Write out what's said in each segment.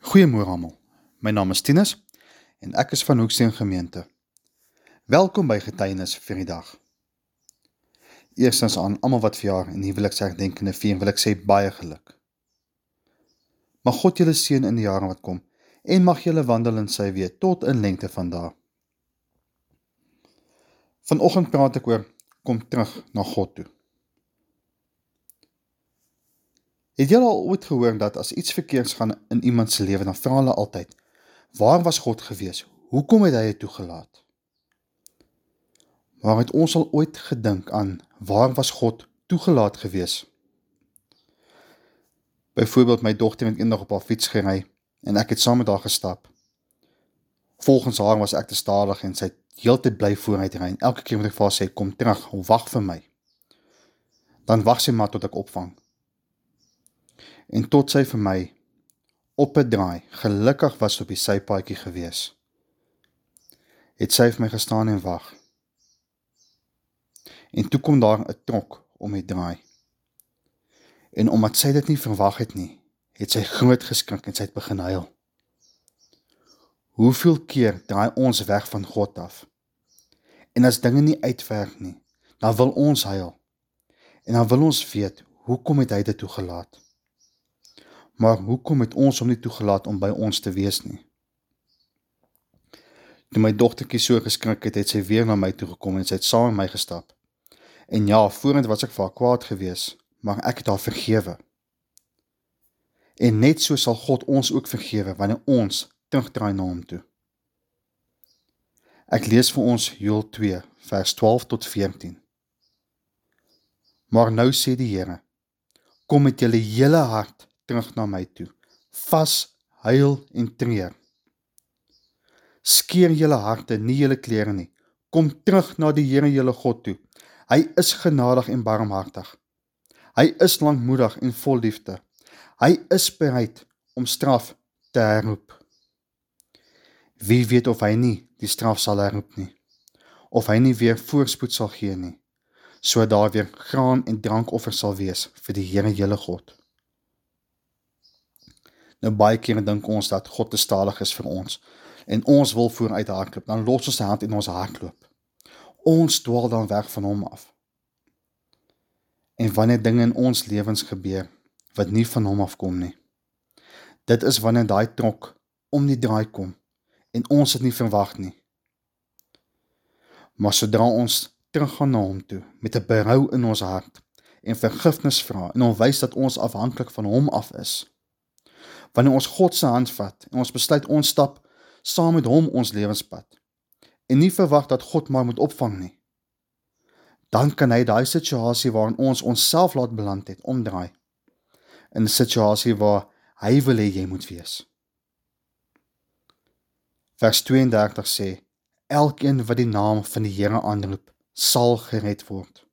Goeiemôre almal. My naam is Tinus en ek is van Hoeksteen Gemeente. Welkom by Getuienis vir die dag. Eerstens aan almal wat verjaar en huweliksherdenkende vier, wil ek sê baie geluk. Mag God julle seën in die jare wat kom en mag julle wandel in sy weë tot in lengte van dae. Vanoggend praat ek oor kom terug na God toe. Het jy al ooit gehoor dat as iets verkeerds gaan in iemand se lewe dan vra hulle altyd: "Waar was God gewees? Hoekom het hy dit toegelaat?" Maar het ons al ooit gedink aan waar was God toegelaat gewees? Byvoorbeeld my dogter het eendag op haar fiets gery en ek het saam met haar gestap. Volgens haar was ek te stadig en sy het heeltyd bly vooruit ry. Elke keer moet ek vir haar sê kom terug, wag vir my. Dan wag sy maar tot ek opvang en tot sy vir my op 'n draai gelukkig was op die sypaadjie gewees. Het sy vir my gestaan en wag. En toe kom daar 'n trok om die draai. En omdat sy dit nie verwag het nie, het sy groot geskrik en sy het begin huil. Hoeveel keer draai ons weg van God af? En as dinge nie uitwerk nie, dan wil ons huil. En dan wil ons weet, hoekom het hy dit toegelaat? Maar hoekom het ons hom nie toegelaat om by ons te wees nie? Toe my dogtertjie so geskrik het, het sy weer na my toe gekom en sy het saam met my gestap. En ja, vorentoe was ek vir haar kwaad gewees, maar ek het haar vergewe. En net so sal God ons ook vergewe wanneer ons terugdraai na hom toe. Ek lees vir ons Joël 2 vers 12 tot 14. Maar nou sê die Here: Kom met julle hele hart terug na my toe. Vas, huil en treur. Skeer julle harte, nie julle klere nie. Kom terug na die Here julle God toe. Hy is genadig en barmhartig. Hy is lankmoedig en vol liefde. Hy is bereid om straf te herroep. Wie weet of hy nie die straf sal herroep nie. Of hy nie weer voorspoed sal gee nie. So daar weer graan en drankoffer sal wees vir die Here julle God. Nou baie kere dink ons dat God te stadig is vir ons en ons wil vooruit hardloop, dan los ons sy hand en ons hardloop. Ons dwaal dan weg van hom af. En wanneer dinge in ons lewens gebeur wat nie van hom afkom nie. Dit is wanneer daai trok om die draai kom en ons dit nie verwag nie. Maar sodra ons teruggaan na hom toe met 'n berou in ons hart en vergifnis vra en ons wys dat ons afhanklik van hom af is, wanneer ons God se hand vat en ons besluit ons stap saam met hom ons lewenspad en nie verwag dat God maar moet opvang nie dan kan hy daai situasie waarin ons onsself laat beland het omdraai in 'n situasie waar hy wil hê jy moet wees. Vers 32 sê elkeen wat die naam van die Here aanroep sal gered word.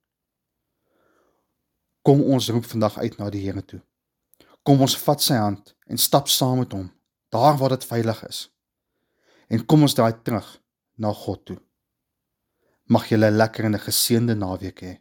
Kom ons roep vandag uit na die Here toe Kom ons vat sy hand en stap saam met hom daar waar dit veilig is. En kom ons draai terug na God toe. Mag jy 'n lekker en 'n geseënde naweek hê.